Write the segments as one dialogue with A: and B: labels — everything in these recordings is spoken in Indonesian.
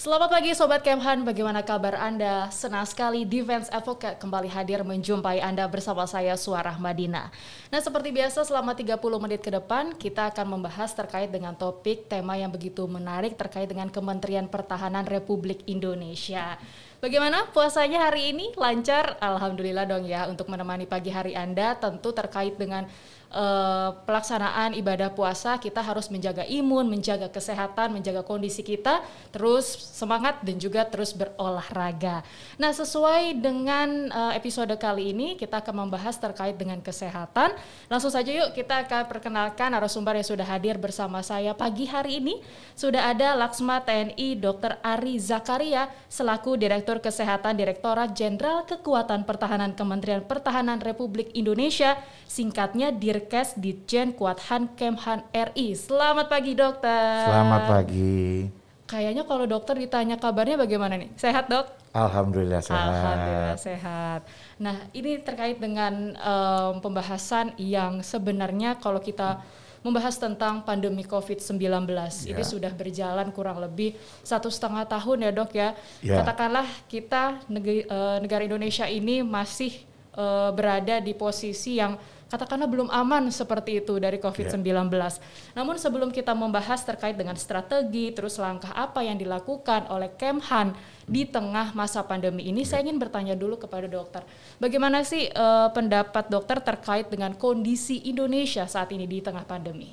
A: Selamat pagi Sobat Kemhan, bagaimana kabar Anda? Senang sekali Defense Advocate kembali hadir menjumpai Anda bersama saya Suarah Madina. Nah seperti biasa selama 30 menit ke depan kita akan membahas terkait dengan topik tema yang begitu menarik terkait dengan Kementerian Pertahanan Republik Indonesia. Bagaimana puasanya hari ini? Lancar? Alhamdulillah dong ya untuk menemani pagi hari Anda tentu terkait dengan uh, pelaksanaan ibadah puasa kita harus menjaga imun, menjaga kesehatan, menjaga kondisi kita, terus semangat dan juga terus berolahraga. Nah, sesuai dengan uh, episode kali ini kita akan membahas terkait dengan kesehatan. Langsung saja yuk kita akan perkenalkan narasumber yang sudah hadir bersama saya pagi hari ini. Sudah ada Laksma TNI Dr. Ari Zakaria selaku Direktur Kesehatan Direktorat Jenderal Kekuatan Pertahanan Kementerian Pertahanan Republik Indonesia, singkatnya Dir Dirkes Ditjen Kuathan Kemhan RI. Selamat pagi dokter.
B: Selamat pagi.
A: Kayaknya kalau dokter ditanya kabarnya bagaimana nih? Sehat dok?
B: Alhamdulillah sehat.
A: Alhamdulillah sehat. Nah ini terkait dengan um, pembahasan yang sebenarnya kalau kita membahas tentang pandemi COVID-19. Ya. Ini sudah berjalan kurang lebih satu setengah tahun ya dok ya. ya. Katakanlah kita negara, uh, negara Indonesia ini masih uh, berada di posisi yang katakanlah belum aman seperti itu dari COVID-19. Yeah. Namun sebelum kita membahas terkait dengan strategi, terus langkah apa yang dilakukan oleh Kemhan di tengah masa pandemi ini, yeah. saya ingin bertanya dulu kepada dokter, bagaimana sih uh, pendapat dokter terkait dengan kondisi Indonesia saat ini di tengah pandemi?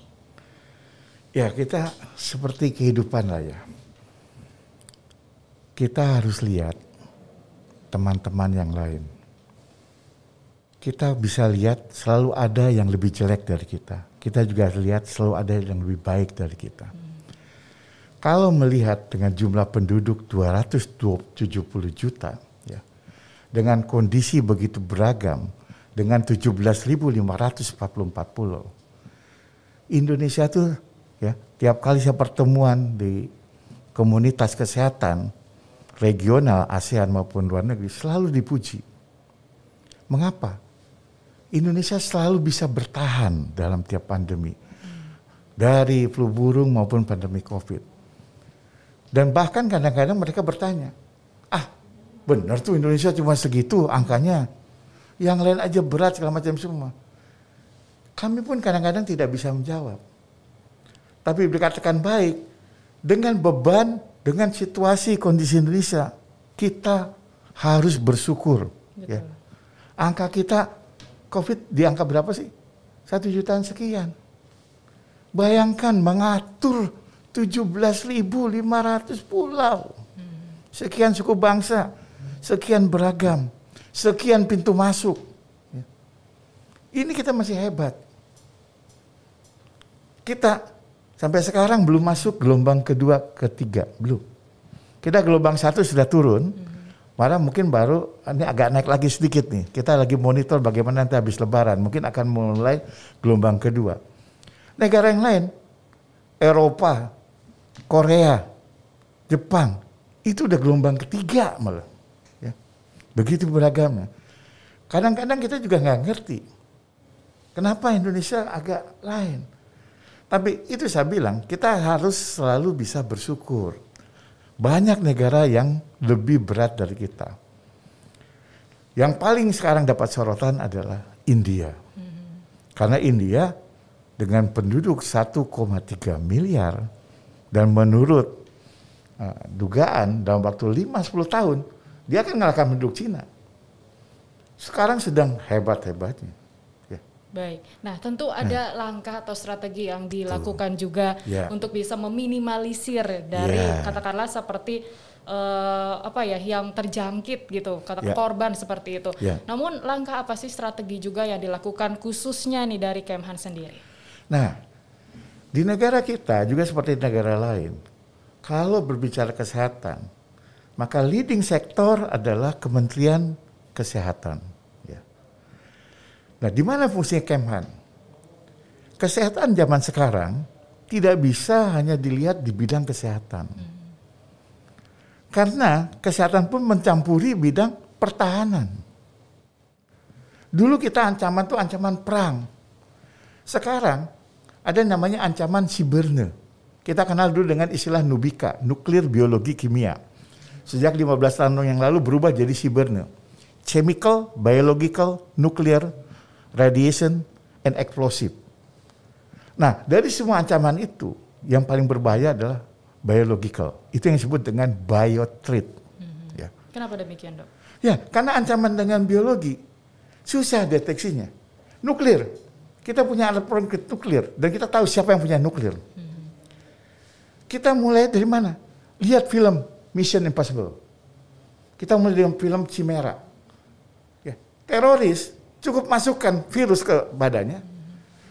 B: Ya kita seperti kehidupan lah ya. Kita harus lihat teman-teman yang lain kita bisa lihat selalu ada yang lebih jelek dari kita. Kita juga lihat selalu ada yang lebih baik dari kita. Kalau melihat dengan jumlah penduduk 270 juta, ya, dengan kondisi begitu beragam, dengan 17.544 pulau, Indonesia tuh ya tiap kali saya pertemuan di komunitas kesehatan regional ASEAN maupun luar negeri selalu dipuji. Mengapa? Indonesia selalu bisa bertahan dalam tiap pandemi. Dari flu burung maupun pandemi Covid. Dan bahkan kadang-kadang mereka bertanya, ah benar tuh Indonesia cuma segitu angkanya. Yang lain aja berat segala macam semua. Kami pun kadang-kadang tidak bisa menjawab. Tapi dikatakan baik, dengan beban, dengan situasi kondisi Indonesia, kita harus bersyukur. Ya. Angka kita COVID di angka berapa sih? Satu jutaan sekian. Bayangkan mengatur 17.500 pulau. Sekian suku bangsa, sekian beragam, sekian pintu masuk. Ya. Ini kita masih hebat. Kita sampai sekarang belum masuk gelombang kedua, ketiga, belum. Kita gelombang satu sudah turun, Malah mungkin baru ini agak naik lagi sedikit nih. Kita lagi monitor bagaimana nanti habis lebaran. Mungkin akan mulai gelombang kedua. Negara yang lain, Eropa, Korea, Jepang, itu udah gelombang ketiga malah. Ya. Begitu beragamnya. Kadang-kadang kita juga nggak ngerti. Kenapa Indonesia agak lain. Tapi itu saya bilang, kita harus selalu bisa bersyukur banyak negara yang lebih berat dari kita. Yang paling sekarang dapat sorotan adalah India. Karena India dengan penduduk 1,3 miliar dan menurut uh, dugaan dalam waktu 5-10 tahun dia akan mengalahkan penduduk Cina. Sekarang sedang hebat-hebatnya.
A: Baik. Nah, tentu nah. ada hmm. langkah atau strategi yang dilakukan Tuh. juga yeah. untuk bisa meminimalisir dari yeah. katakanlah seperti uh, apa ya yang terjangkit gitu, kata yeah. korban seperti itu. Yeah. Namun langkah apa sih strategi juga yang dilakukan khususnya nih dari Kemhan sendiri?
B: Nah, di negara kita juga seperti negara lain. Kalau berbicara kesehatan, maka leading sektor adalah Kementerian Kesehatan Nah, di mana fungsinya Kemhan? Kesehatan zaman sekarang tidak bisa hanya dilihat di bidang kesehatan. Karena kesehatan pun mencampuri bidang pertahanan. Dulu kita ancaman itu ancaman perang. Sekarang ada namanya ancaman siberne. Kita kenal dulu dengan istilah nubika, nuklir biologi kimia. Sejak 15 tahun yang lalu berubah jadi CBRNE. Chemical, Biological, Nuclear, Radiation, and Explosive. Nah, dari semua ancaman itu, yang paling berbahaya adalah biological. Itu yang disebut dengan biothreat.
A: Hmm. Ya. Kenapa demikian, dok?
B: Ya, karena ancaman dengan biologi susah deteksinya. Nuklir, kita punya alat peringkat nuklir dan kita tahu siapa yang punya nuklir. Hmm. Kita mulai dari mana? Lihat film Mission Impossible. Kita mulai dengan film Chimera. Ya, teroris cukup masukkan virus ke badannya,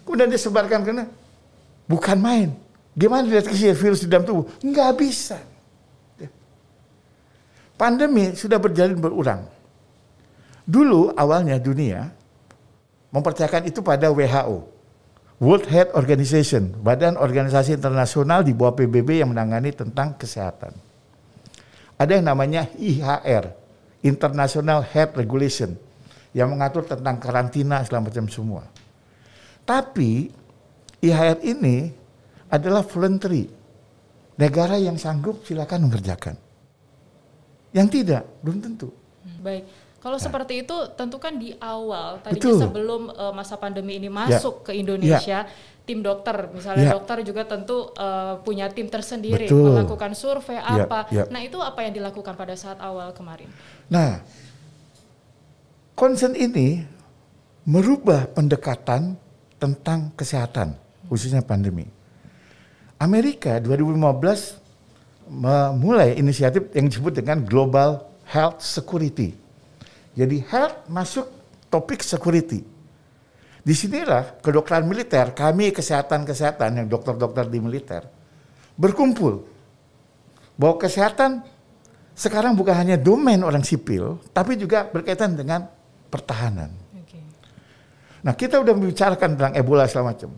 B: kemudian disebarkan ke bukan main. Gimana deteksi virus di dalam tubuh? Nggak bisa. Ya. Pandemi sudah berjalan berulang. Dulu awalnya dunia mempercayakan itu pada WHO, World Health Organization, Badan Organisasi Internasional di bawah PBB yang menangani tentang kesehatan. Ada yang namanya IHR, International Health Regulation, yang mengatur tentang karantina segala macam semua. Tapi IHR ini adalah voluntary. Negara yang sanggup silakan mengerjakan. Yang tidak belum tentu.
A: Hmm, baik. Kalau nah. seperti itu tentu kan di awal tadinya Betul. sebelum uh, masa pandemi ini masuk ya. ke Indonesia, ya. tim dokter misalnya ya. dokter juga tentu uh, punya tim tersendiri Betul. melakukan survei ya. apa. Ya. Nah, itu apa yang dilakukan pada saat awal kemarin?
B: Nah, concern ini merubah pendekatan tentang kesehatan khususnya pandemi. Amerika 2015 memulai inisiatif yang disebut dengan Global Health Security. Jadi health masuk topik security. Di sinilah kedokteran militer, kami kesehatan-kesehatan yang dokter-dokter di militer berkumpul bahwa kesehatan sekarang bukan hanya domain orang sipil, tapi juga berkaitan dengan pertahanan. Nah kita udah membicarakan tentang Ebola segala macam.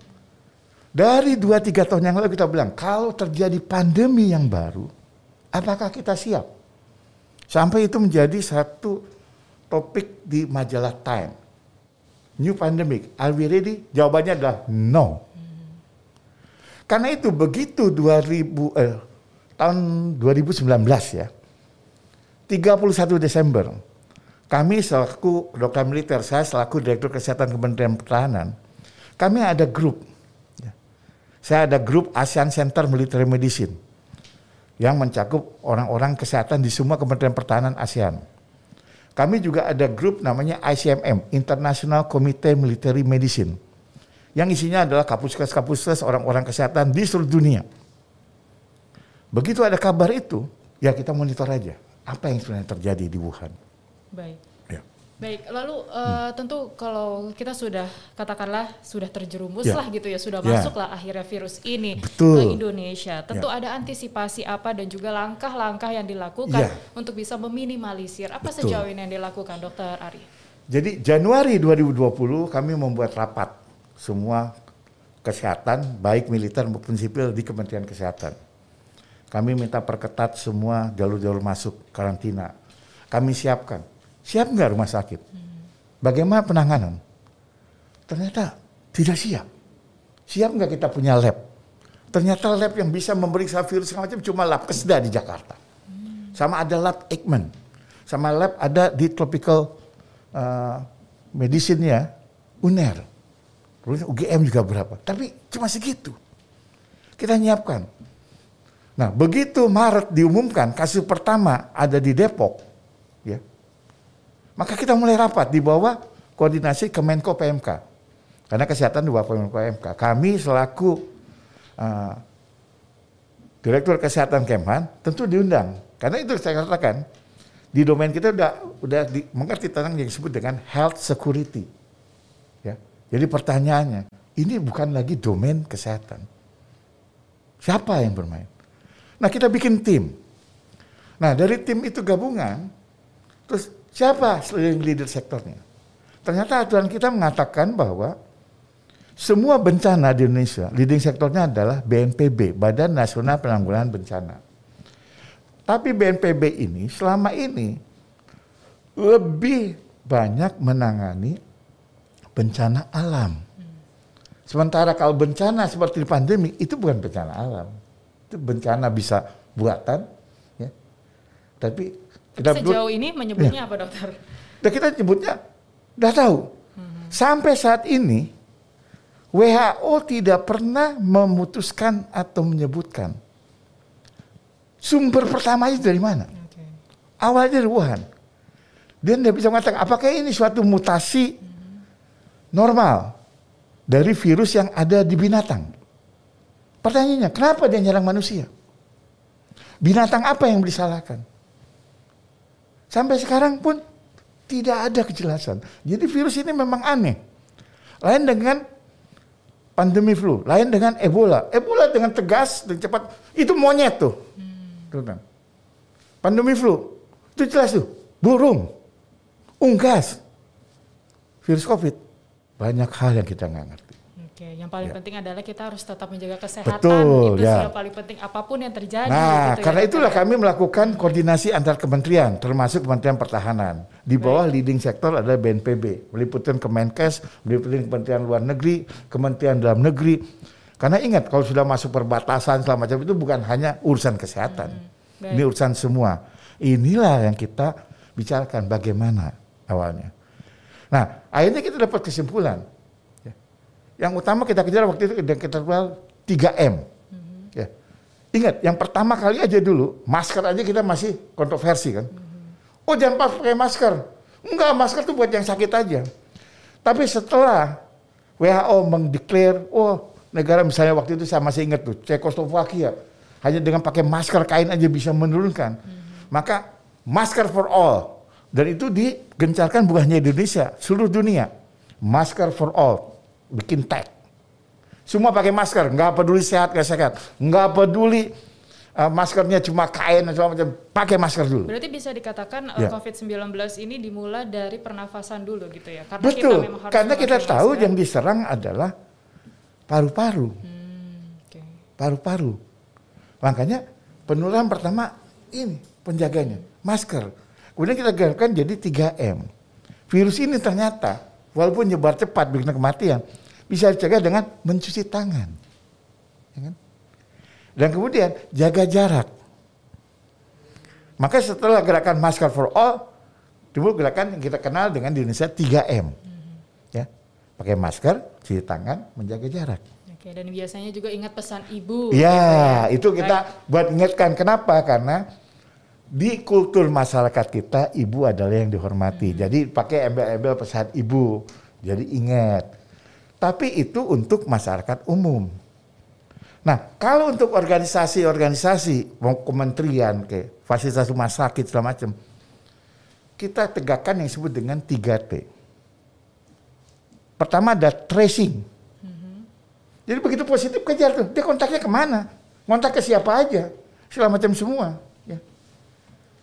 B: Dari 2-3 tahun yang lalu kita bilang, kalau terjadi pandemi yang baru, apakah kita siap? Sampai itu menjadi satu topik di majalah Time. New pandemic, are we ready? Jawabannya adalah no. Karena itu begitu 2000 eh, tahun 2019 ya. 31 Desember kami selaku dokter militer, saya selaku Direktur Kesehatan Kementerian Pertahanan, kami ada grup saya ada grup ASEAN Center Military Medicine yang mencakup orang-orang kesehatan di semua Kementerian Pertahanan ASEAN. Kami juga ada grup namanya ICMM, International Committee Military Medicine, yang isinya adalah kapuskes-kapuskes orang-orang kesehatan di seluruh dunia. Begitu ada kabar itu, ya kita monitor aja apa yang sebenarnya terjadi di Wuhan.
A: Baik. Baik, lalu uh, hmm. tentu kalau kita sudah katakanlah sudah terjerumus ya. lah gitu ya, sudah ya. masuklah akhirnya virus ini Betul. ke Indonesia. Tentu ya. ada antisipasi apa dan juga langkah-langkah yang dilakukan ya. untuk bisa meminimalisir. Apa Betul. sejauh ini yang dilakukan, Dokter Ari?
B: Jadi Januari 2020 kami membuat rapat semua kesehatan baik militer maupun sipil di Kementerian Kesehatan. Kami minta perketat semua jalur-jalur masuk karantina. Kami siapkan Siap nggak rumah sakit? Bagaimana penanganan? Ternyata tidak siap. Siap nggak kita punya lab? Ternyata lab yang bisa memeriksa virus macam cuma lab Kesda di Jakarta. Sama ada lab Eijkman. Sama lab ada di tropical uh, medicine ya, UNER. UGM juga berapa. Tapi cuma segitu. Kita nyiapkan. Nah begitu Maret diumumkan kasus pertama ada di Depok, ya maka kita mulai rapat di bawah koordinasi Kemenko PMK. Karena kesehatan di bawah Kemenko PMK. Kami selaku uh, Direktur Kesehatan Kemhan tentu diundang. Karena itu saya katakan di domain kita udah udah di, mengerti tentang yang disebut dengan health security. Ya. Jadi pertanyaannya, ini bukan lagi domain kesehatan. Siapa yang bermain? Nah, kita bikin tim. Nah, dari tim itu gabungan terus Siapa leading leader sektornya? Ternyata aturan kita mengatakan bahwa semua bencana di Indonesia, leading sektornya adalah BNPB, Badan Nasional Penanggulangan Bencana. Tapi BNPB ini selama ini lebih banyak menangani bencana alam. Sementara kalau bencana seperti pandemi itu bukan bencana alam. Itu bencana bisa buatan, ya. Tapi kita
A: sejauh ini menyebutnya ya. apa dokter?
B: Dan kita nyebutnya udah tahu. Hmm. Sampai saat ini WHO tidak pernah memutuskan atau menyebutkan sumber pertamanya dari mana. Okay. Awalnya dari Wuhan. Dia tidak bisa mengatakan apakah ini suatu mutasi hmm. normal dari virus yang ada di binatang. Pertanyaannya, kenapa dia nyerang manusia? Binatang apa yang disalahkan? Sampai sekarang pun tidak ada kejelasan. Jadi virus ini memang aneh. Lain dengan pandemi flu, lain dengan Ebola. Ebola dengan tegas dan cepat itu monyet tuh. Hmm. Pandemi flu itu jelas tuh, burung, unggas, virus COVID. Banyak hal yang kita nggak ngerti.
A: Oke, yang paling ya. penting adalah kita harus tetap menjaga kesehatan. Betul, itu ya. sih yang paling penting apa pun yang terjadi.
B: Nah, gitu ya, karena ya, itulah kami melakukan koordinasi antar kementerian, termasuk Kementerian Pertahanan. Di bawah Baik. leading sektor adalah BNPB, meliputan Kemenkes, meliputan Kementerian Luar Negeri, Kementerian Dalam Negeri. Karena ingat, kalau sudah masuk perbatasan selama macam itu bukan hanya urusan kesehatan. Hmm. Ini urusan semua. Inilah yang kita bicarakan bagaimana awalnya. Nah, akhirnya kita dapat kesimpulan yang utama kita kejar waktu itu kita jual 3M. Mm-hmm. Ya. Ingat, yang pertama kali aja dulu, masker aja kita masih kontroversi kan. Oh jangan pakai masker. Enggak, masker itu buat yang sakit aja. Tapi setelah WHO mendeklar, oh negara misalnya waktu itu saya masih ingat tuh, Cekoslovakia, hanya dengan pakai masker kain aja bisa menurunkan. Maka masker for all. Dan itu digencarkan bukan hanya Indonesia, seluruh dunia. Masker for all bikin tag. Semua pakai masker, nggak peduli sehat nggak sehat, nggak peduli uh, maskernya cuma kain atau macam, pakai masker dulu.
A: Berarti bisa dikatakan uh, ya. COVID-19 ini dimulai dari pernafasan dulu gitu ya?
B: Karena Betul, kita memang harus karena kita tahu masker. yang diserang adalah paru-paru, hmm, okay. paru-paru. Makanya penularan pertama ini penjaganya masker. Kemudian kita gerakan jadi 3M. Virus ini ternyata walaupun nyebar cepat bikin kematian, bisa dicegah dengan mencuci tangan. Ya kan? Dan kemudian jaga jarak. Maka setelah gerakan Masker for All, timbul gerakan yang kita kenal dengan di Indonesia 3M. Mm-hmm. Ya, pakai masker, cuci tangan, menjaga jarak.
A: Oke, dan biasanya juga ingat pesan ibu.
B: Ya, gitu itu kita buat ingatkan. Kenapa? Karena di kultur masyarakat kita ibu adalah yang dihormati. Hmm. Jadi pakai embel-embel pesan ibu. Jadi ingat. Tapi itu untuk masyarakat umum. Nah, kalau untuk organisasi-organisasi, kementerian, ke fasilitas rumah sakit segala macam, kita tegakkan yang disebut dengan 3T. Pertama ada tracing. Hmm. Jadi begitu positif kejar tuh, dia kontaknya ke mana? Kontak ke siapa aja? Segala macam semua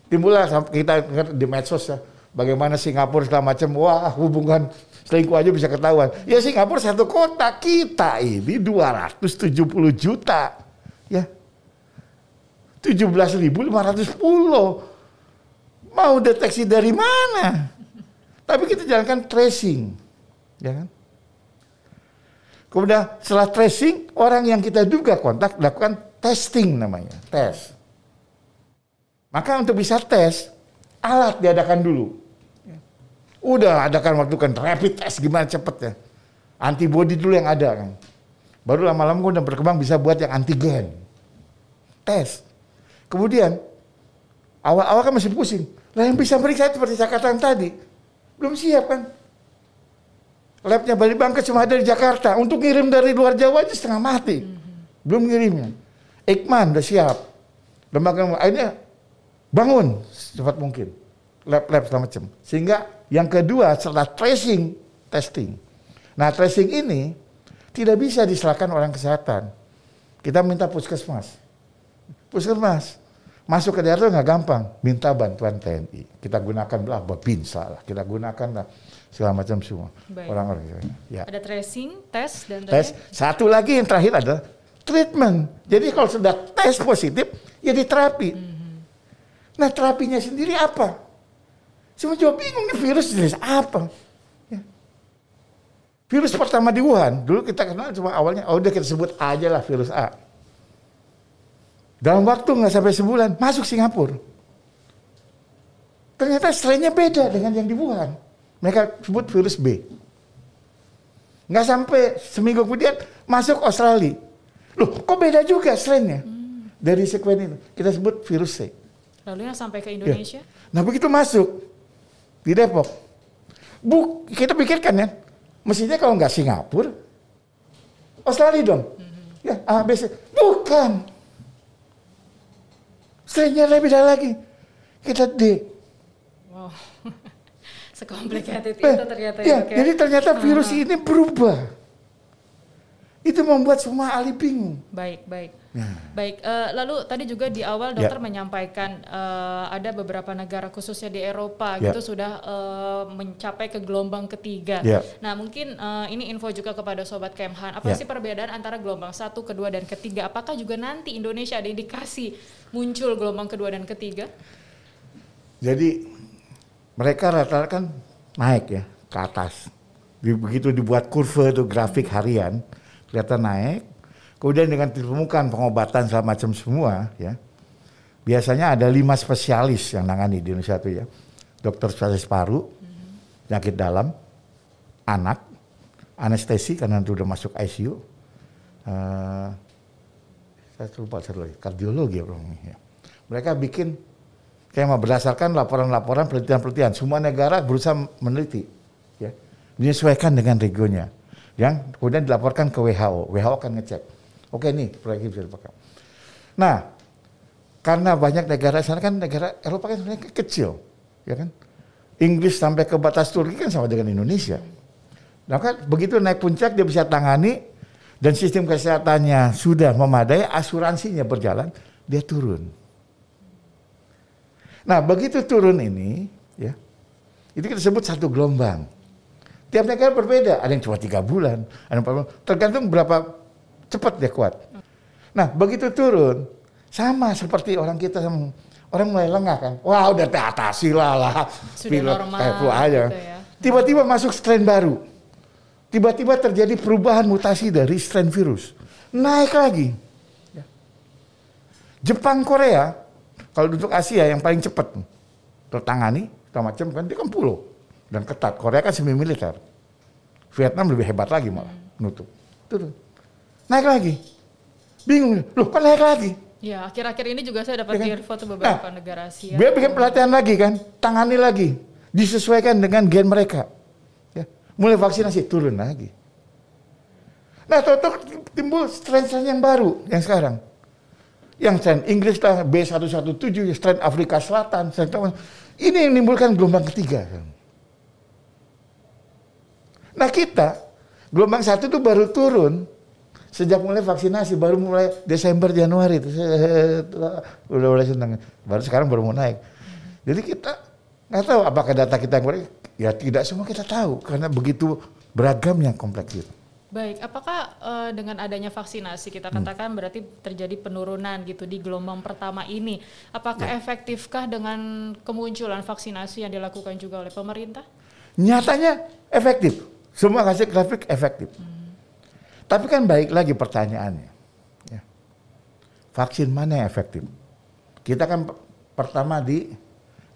B: timbullah kita di medsos ya bagaimana Singapura segala macam wah hubungan selingkuh aja bisa ketahuan. Ya Singapura satu kota kita ini 270 juta. Ya. 17.510 mau deteksi dari mana? Tapi kita jalankan tracing. Ya kan? Kemudian setelah tracing orang yang kita duga kontak lakukan testing namanya tes maka untuk bisa tes, alat diadakan dulu. Udah adakan waktu kan rapid test gimana cepetnya. Antibody dulu yang ada kan. Baru lama-lama udah berkembang bisa buat yang antigen. Tes. Kemudian awal-awal kan masih pusing. Lah yang bisa periksa seperti saya katakan tadi. Belum siap kan. Labnya Bali Bangka cuma ada di Jakarta. Untuk ngirim dari luar Jawa aja setengah mati. Belum ngirimnya. Ikman udah siap. Lembaga akhirnya bangun secepat mungkin lab-lab segala macam. Sehingga yang kedua setelah tracing, testing. Nah tracing ini tidak bisa diserahkan orang kesehatan. Kita minta puskesmas. Puskesmas masuk ke daerah itu nggak gampang, minta bantuan TNI. Kita gunakan lah babinsa lah, kita gunakan lah segala macam semua orang-orang.
A: Ya. Ada tracing, tes dan
B: tes. Satu lagi yang terakhir adalah treatment. Jadi kalau sudah tes positif, ya diterapi. Hmm Nah terapinya sendiri apa? Semua juga bingung nih virus jenis apa. Ya. Virus pertama di Wuhan, dulu kita kenal cuma awalnya, oh udah kita sebut aja lah virus A. Dalam waktu nggak sampai sebulan masuk Singapura. Ternyata strainnya beda dengan yang di Wuhan. Mereka sebut virus B. Nggak sampai seminggu kemudian masuk Australia. Loh, kok beda juga strainnya? Hmm. Dari sekuen itu. Kita sebut virus C.
A: Lalu yang sampai ke Indonesia? Ya.
B: Nah begitu masuk di Depok. Bu, kita pikirkan ya, mestinya kalau nggak Singapura, Australia dong. Mm-hmm. Ya, A, B, C. Bukan. Strainnya lebih lagi. Kita D.
A: Wow. Sekomplikated itu ternyata
B: ya. ya Jadi ternyata virus uh-huh. ini berubah. Itu membuat semua ahli bingung.
A: Baik, baik. Nah. Baik, uh, lalu tadi juga di awal ya. dokter ya. menyampaikan uh, ada beberapa negara khususnya di Eropa ya. gitu sudah uh, mencapai ke gelombang ketiga. Ya. Nah, mungkin uh, ini info juga kepada sobat Kemhan. Apa ya. sih perbedaan antara gelombang satu, kedua, dan ketiga? Apakah juga nanti Indonesia ada indikasi muncul gelombang kedua dan ketiga?
B: Jadi mereka rata-rata kan naik ya ke atas. Begitu dibuat kurva itu grafik harian, kelihatan naik Kemudian dengan ditemukan pengobatan segala macam semua, ya, biasanya ada lima spesialis yang nangani di Indonesia itu ya, dokter spesialis paru, penyakit dalam, anak, anestesi karena itu udah masuk ICU, uh, eh, saya lupa lagi, kardiologi ya. Mereka bikin kayak berdasarkan laporan-laporan penelitian-penelitian, semua negara berusaha meneliti, ya, menyesuaikan dengan regionnya, yang kemudian dilaporkan ke WHO, WHO akan ngecek Oke nih proyek ini bisa dipakai. Nah, karena banyak negara sana kan negara Eropa kan sebenarnya kecil, ya kan? Inggris sampai ke batas Turki kan sama dengan Indonesia. Nah kan begitu naik puncak dia bisa tangani dan sistem kesehatannya sudah memadai, asuransinya berjalan, dia turun. Nah begitu turun ini, ya, itu kita sebut satu gelombang. Tiap negara berbeda, ada yang cuma tiga bulan, ada yang tergantung berapa cepat dia kuat. Nah begitu turun sama seperti orang kita orang mulai lengah kan, wah udah teratasi lah lah,
A: sudah normal kayak
B: aja. Gitu ya. Tiba-tiba masuk strain baru, tiba-tiba terjadi perubahan mutasi dari strain virus, naik lagi. Jepang Korea kalau untuk Asia yang paling cepat tertangani, macam kan dia kan pulau dan ketat. Korea kan semi militer. Vietnam lebih hebat lagi malah hmm. nutup. Turun naik lagi. Bingung, loh kok naik lagi?
A: Ya, akhir-akhir ini juga saya dapat ya kan? foto beberapa nah, negara Asia.
B: Dia bikin pelatihan lagi kan, tangani lagi, disesuaikan dengan gen mereka. Ya, mulai vaksinasi turun lagi. Nah, totok timbul strain-strain yang baru yang sekarang. Yang strain Inggris lah B117, strain Afrika Selatan, strain ini yang menimbulkan gelombang ketiga. Nah kita, gelombang satu itu baru turun sejak mulai vaksinasi baru mulai Desember Januari itu udah mulai senang baru sekarang baru mau naik jadi kita nggak tahu apakah data kita yang ya tidak semua kita tahu karena begitu beragam yang kompleks itu
A: Baik, apakah uh, dengan adanya vaksinasi kita hmm. katakan hmm. berarti terjadi penurunan gitu di gelombang pertama ini? Apakah ya. efektifkah dengan kemunculan vaksinasi yang dilakukan juga oleh pemerintah?
B: Nyatanya efektif. Semua kasih grafik efektif. Hmm. Tapi kan baik lagi pertanyaannya. Ya. Vaksin mana yang efektif? Kita kan pertama di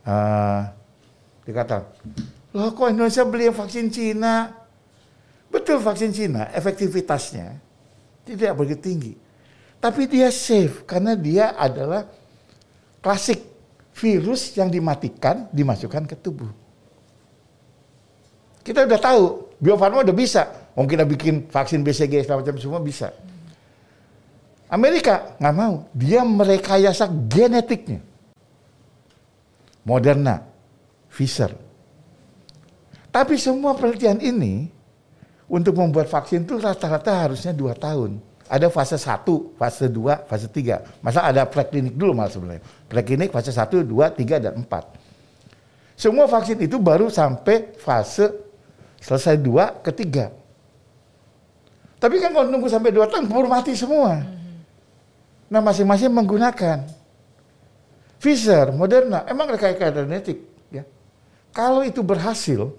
B: uh, dikatakan, loh kok Indonesia beli vaksin Cina? Betul vaksin Cina, efektivitasnya tidak begitu tinggi. Tapi dia safe karena dia adalah klasik virus yang dimatikan dimasukkan ke tubuh. Kita udah tahu, Bio Farma udah bisa Mungkin kita bikin vaksin BCG segala macam semua bisa. Amerika nggak mau, dia merekayasa genetiknya. Moderna, Pfizer. Tapi semua penelitian ini untuk membuat vaksin itu rata-rata harusnya dua tahun. Ada fase 1, fase 2, fase 3. Masa ada preklinik dulu malah sebenarnya. Preklinik fase 1, 2, 3, dan 4. Semua vaksin itu baru sampai fase selesai 2 ke 3. Tapi kan kalau nunggu sampai dua tahun, keburu mati semua. Nah masing-masing menggunakan. Pfizer, Moderna, emang rekayasa genetik. Ya. Kalau itu berhasil,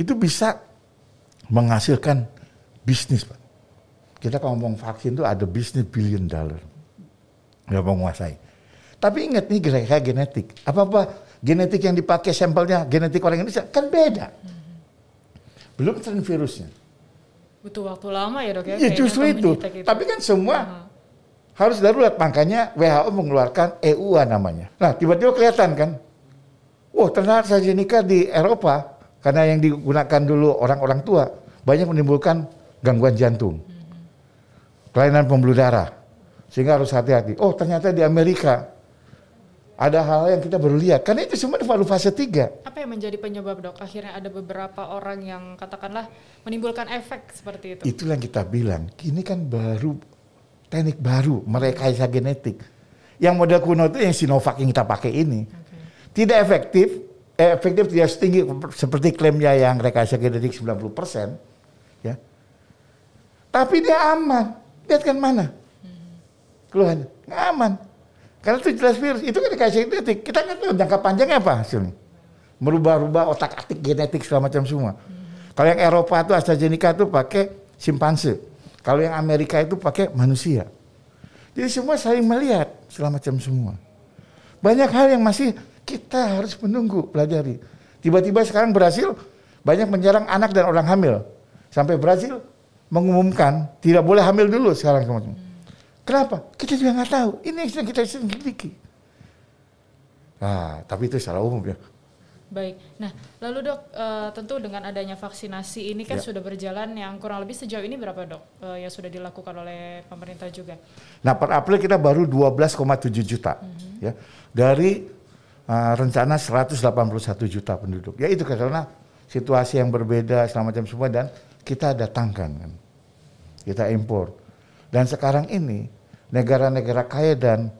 B: itu bisa menghasilkan bisnis. Pak. Kita kalau ngomong vaksin itu ada bisnis billion dollar. Sudah menguasai. Tapi ingat nih kayak genetik. Apa-apa genetik yang dipakai sampelnya genetik orang Indonesia kan beda. Belum tren virusnya.
A: Butuh waktu lama ya dok ya?
B: Ya justru itu.
A: itu.
B: Tapi kan semua uh -huh. harus darurat. Makanya WHO mengeluarkan EUA namanya. Nah tiba-tiba kelihatan kan. Wah ternyata AstraZeneca di Eropa karena yang digunakan dulu orang-orang tua banyak menimbulkan gangguan jantung, kelainan pembuluh darah, sehingga harus hati-hati. Oh ternyata di Amerika ada hal yang kita baru lihat. Karena itu semua di fase 3
A: apa yang menjadi penyebab dok? Akhirnya ada beberapa orang yang katakanlah menimbulkan efek seperti itu.
B: Itulah yang kita bilang ini kan baru teknik baru merekayasa genetik. Yang model kuno itu yang Sinovac yang kita pakai ini. Okay. tidak efektif eh, efektif tidak setinggi seperti klaimnya yang rekayasa genetik 90% ya. Tapi dia aman. Lihat kan mana? Hmm. nggak aman karena itu jelas virus. Itu kan dikasih genetik. Kita nggak tahu jangka panjangnya apa hasilnya. Merubah-rubah otak-atik genetik segala macam semua. Hmm. Kalau yang Eropa itu AstraZeneca itu pakai simpanse. Kalau yang Amerika itu pakai manusia. Jadi semua saling melihat segala macam semua. Banyak hal yang masih kita harus menunggu, pelajari. Tiba-tiba sekarang berhasil banyak menyerang anak dan orang hamil. Sampai Brazil mengumumkan tidak boleh hamil dulu sekarang. Hmm. Kenapa? Kita juga nggak tahu. Ini yang kita selidiki. Nah, tapi itu secara umum ya.
A: Baik. Nah, lalu dok, uh, tentu dengan adanya vaksinasi ini kan ya. sudah berjalan yang kurang lebih sejauh ini berapa dok uh, yang sudah dilakukan oleh pemerintah juga?
B: Nah, per April kita baru 12,7 juta, mm -hmm. ya dari uh, rencana 181 juta penduduk. Ya itu karena situasi yang berbeda selama macam semua dan kita datangkan kan, kita impor. Dan sekarang ini negara-negara kaya dan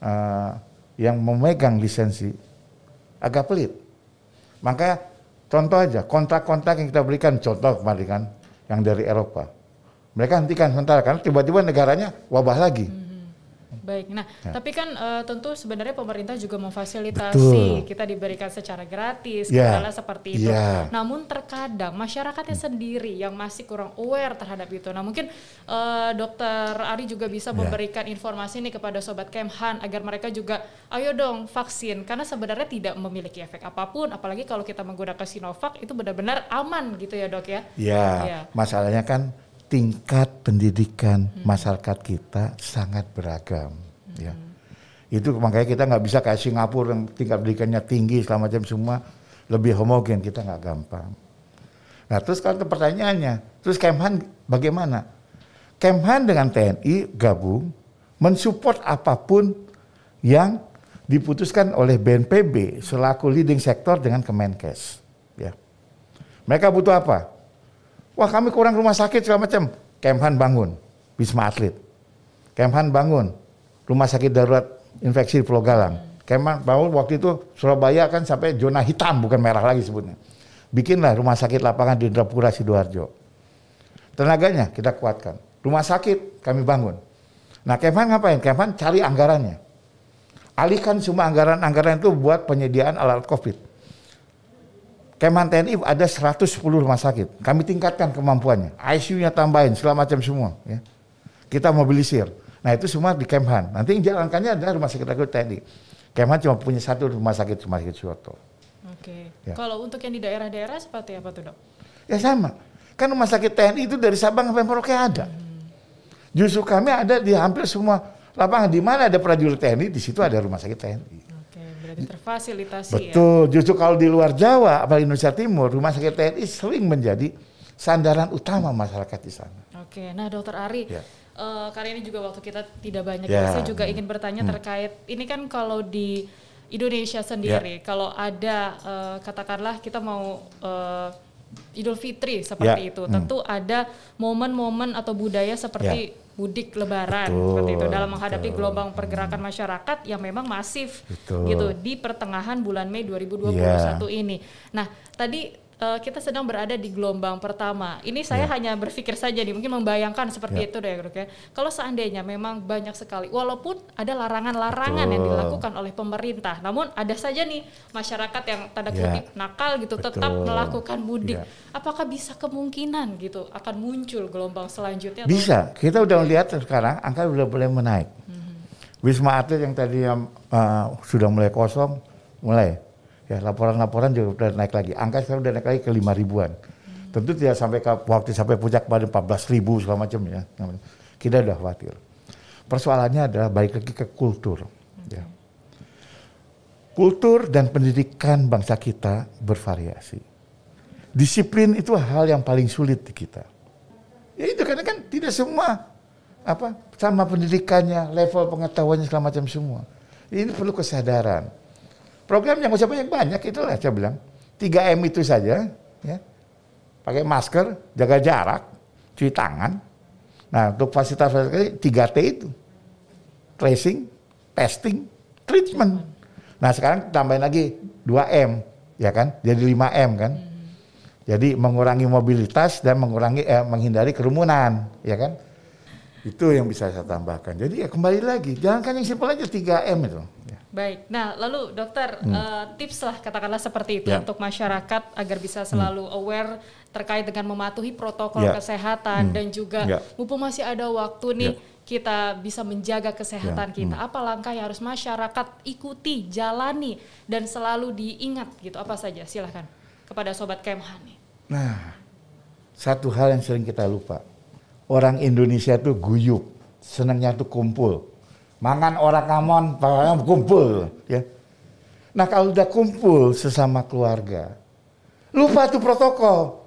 B: uh, yang memegang lisensi agak pelit. Makanya contoh aja kontrak-kontrak yang kita berikan contoh kemarin kan yang dari Eropa. Mereka hentikan sementara karena tiba-tiba negaranya wabah lagi. Hmm.
A: Baik, nah ya. tapi kan uh, tentu sebenarnya pemerintah juga memfasilitasi Betul. kita diberikan secara gratis, ya. seperti itu. Ya. Namun terkadang masyarakatnya hmm. sendiri yang masih kurang aware terhadap itu. Nah mungkin uh, Dokter Ari juga bisa ya. memberikan informasi nih kepada sobat Kemhan agar mereka juga, ayo dong vaksin karena sebenarnya tidak memiliki efek apa pun, apalagi kalau kita menggunakan Sinovac itu benar-benar aman gitu ya dok ya.
B: Ya, ya. masalahnya kan tingkat pendidikan hmm. masyarakat kita sangat beragam hmm. ya itu makanya kita nggak bisa kayak Singapura yang tingkat pendidikannya tinggi segala macam semua lebih homogen kita nggak gampang nah terus kalau pertanyaannya terus Kemhan bagaimana Kemhan dengan TNI gabung mensupport apa pun yang diputuskan oleh BNPB selaku leading sektor dengan Kemenkes ya mereka butuh apa Wah kami kurang rumah sakit segala macam. Kemhan bangun, Wisma Atlet. Kemhan bangun, rumah sakit darurat infeksi di Pulau Galang. Kemhan bangun waktu itu Surabaya kan sampai zona hitam bukan merah lagi sebutnya. Bikinlah rumah sakit lapangan di Indrapura Sidoarjo. Tenaganya kita kuatkan. Rumah sakit kami bangun. Nah Kemhan ngapain? Kemhan cari anggarannya. Alihkan semua anggaran-anggaran itu buat penyediaan alat COVID Keman TNI ada 110 rumah sakit. Kami tingkatkan kemampuannya. ICU-nya tambahin, segala macam semua. Ya. Kita mobilisir. Nah itu semua di Kemhan. Nanti yang jalankannya adalah rumah sakit lagi TNI. Kemhan cuma punya satu rumah sakit, rumah sakit Suwoto.
A: Oke. Ya. Kalau untuk yang di daerah-daerah seperti apa tuh dok?
B: Ya sama. Kan rumah sakit TNI itu dari Sabang sampai Merauke ada. Hmm. Justru kami ada di hampir semua lapangan. Di mana ada prajurit TNI, di situ ada rumah sakit TNI
A: berarti terfasilitasi
B: ya. Betul, ya. justru kalau di luar Jawa, apalagi Indonesia Timur, rumah sakit TNI sering menjadi sandaran utama masyarakat di sana.
A: Oke, nah Dokter Ari, ya. uh, kali ini juga waktu kita tidak banyak, ya. saya juga ingin bertanya hmm. terkait ini kan kalau di Indonesia sendiri, ya. kalau ada uh, katakanlah kita mau uh, Idul Fitri seperti ya. itu, hmm. tentu ada momen-momen atau budaya seperti ya mudik lebaran betul, seperti itu dalam menghadapi betul. gelombang pergerakan masyarakat yang memang masif betul. gitu di pertengahan bulan Mei 2021 yeah. ini. Nah, tadi uh, kita sedang berada di gelombang pertama. Ini saya yeah. hanya berpikir saja nih, mungkin membayangkan seperti yeah. itu deh, dok ya. Kalau seandainya memang banyak sekali, walaupun ada larangan-larangan yang dilakukan oleh pemerintah, namun ada saja nih masyarakat yang tanda ya. kutip yeah. nakal gitu, Betul. tetap melakukan mudik. Yeah. Apakah bisa kemungkinan gitu akan muncul gelombang selanjutnya?
B: Bisa. Kita udah melihat sekarang angka sudah boleh menaik. Mm-hmm. Wisma Atlet yang tadi yang, uh, sudah mulai kosong, mulai ya laporan-laporan juga sudah naik lagi. Angka sekarang sudah naik lagi ke lima ribuan. Hmm. Tentu tidak sampai ke waktu sampai puncak pada 14 ribu segala macam ya. Kita sudah khawatir. Persoalannya adalah balik lagi ke kultur. Okay. Ya. Kultur dan pendidikan bangsa kita bervariasi. Disiplin itu hal yang paling sulit di kita. Ya itu karena kan tidak semua apa sama pendidikannya, level pengetahuannya segala macam semua. Ini perlu kesadaran. Program yang usah banyak banyak itulah saya bilang. 3M itu saja ya. Pakai masker, jaga jarak, cuci tangan. Nah, untuk fasilitas-fasilitas 3T itu. Tracing, testing, treatment. Nah, sekarang tambahin lagi 2M, ya kan? Jadi 5M kan? Jadi mengurangi mobilitas dan mengurangi eh, menghindari kerumunan, ya kan? Itu yang bisa saya tambahkan. Jadi ya kembali lagi, jangan kan yang simpel aja 3M itu. Ya.
A: Baik, nah lalu dokter hmm. uh, tips lah katakanlah seperti itu ya. untuk masyarakat agar bisa selalu hmm. aware terkait dengan mematuhi protokol ya. kesehatan hmm. dan juga ya. mumpung masih ada waktu nih ya. kita bisa menjaga kesehatan ya. kita. Hmm. Apa langkah yang harus masyarakat ikuti, jalani dan selalu diingat gitu? Apa saja? Silahkan kepada sobat Kemhan nih.
B: Nah, satu hal yang sering kita lupa orang Indonesia tuh guyup, senangnya tuh kumpul. Mangan orang kamon, pokoknya kumpul, ya. Nah kalau udah kumpul sesama keluarga, lupa tuh protokol.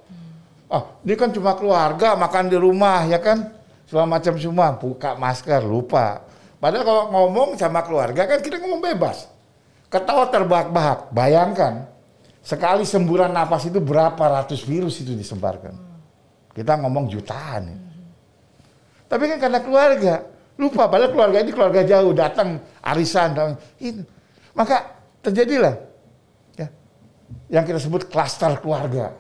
B: Oh, ini kan cuma keluarga makan di rumah, ya kan? Semua macam semua, buka masker, lupa. Padahal kalau ngomong sama keluarga kan kita ngomong bebas. Ketawa terbahak-bahak, bayangkan sekali semburan napas itu berapa ratus virus itu disebarkan. Kita ngomong jutaan. Ya. Tapi kan karena keluarga. Lupa, padahal keluarga ini keluarga jauh, datang arisan. Itu. Maka terjadilah ya, yang kita sebut klaster keluarga.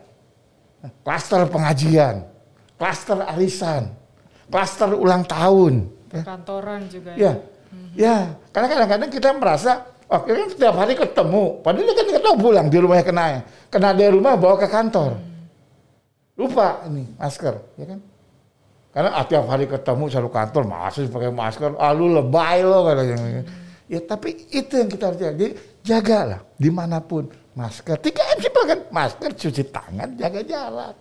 B: Klaster pengajian, klaster arisan, klaster ulang tahun.
A: Ya. Kantoran juga
B: ya. Ya, mm-hmm. ya. karena kadang-kadang kita merasa, oh kan setiap hari ketemu. Padahal kan kita tahu pulang di rumahnya kena. Kena dari rumah bawa ke kantor. Hmm. Lupa ini masker, ya kan? Karena tiap hari ketemu satu kantor masih pakai masker, ah lu lebay lo katanya. Ya tapi itu yang kita harus jaga. Jadi jagalah di mana pun masker. Tiga M simpel kan, masker, cuci tangan, jaga jarak.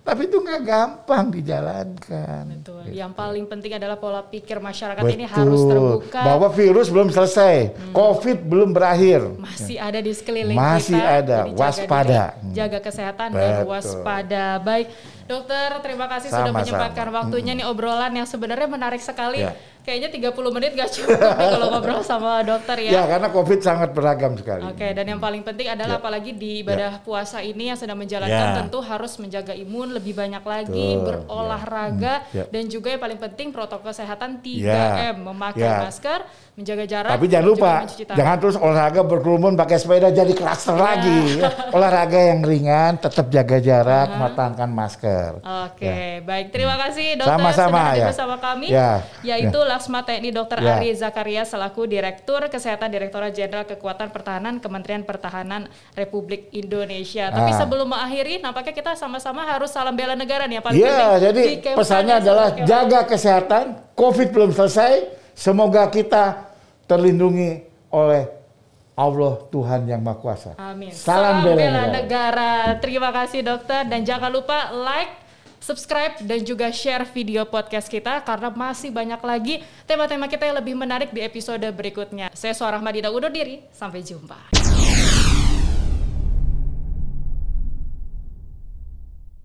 B: Tapi itu nggak gampang dijalankan.
A: Betul. Gitu. Yang paling penting adalah pola pikir masyarakat Betul. ini harus terbuka.
B: Bahwa virus belum selesai, hmm. COVID belum berakhir.
A: Masih ada di sekeliling
B: Masih
A: kita.
B: Masih ada, waspada.
A: Jaga, jaga kesehatan Betul. dan waspada. Baik, dokter terima kasih sama, sudah menyempatkan waktunya hmm. nih obrolan yang sebenarnya menarik sekali. Ya kayaknya 30 menit gak cukup nih kalau ngobrol sama dokter ya.
B: Ya, karena COVID sangat beragam sekali.
A: Oke, okay, dan yang paling penting adalah ya. apalagi di ibadah ya. puasa ini yang sedang menjalankan ya. tentu harus menjaga imun lebih banyak lagi, Tuh, berolahraga ya. Hmm, ya. dan juga yang paling penting protokol kesehatan 3M, ya. memakai ya. masker, menjaga jarak.
B: Tapi jangan lupa, jangan terus olahraga berkerumun pakai sepeda jadi klaster ya. lagi. olahraga yang ringan, tetap jaga jarak, uh -huh. matangkan masker.
A: Oke, okay, ya. baik. Terima kasih dokter Sama-sama, sudah hadir ya. bersama kami. Ya. Yaitu ya. Laksma TNI Dr. Ya. Ari Zakaria selaku Direktur Kesehatan Direktorat Jenderal Kekuatan Pertahanan Kementerian Pertahanan Republik Indonesia. Ah. Tapi sebelum mengakhiri, nampaknya kita sama-sama harus salam bela negara nih ya
B: Iya, jadi pesannya adalah jaga kesehatan, COVID belum selesai, semoga kita terlindungi oleh Allah Tuhan yang Maha Kuasa.
A: Amin. Salam, Salam bela, bela negara. negara. Terima kasih dokter dan jangan lupa like subscribe dan juga share video podcast kita karena masih banyak lagi tema-tema kita yang lebih menarik di episode berikutnya. Saya Suara Madina undur diri, sampai jumpa.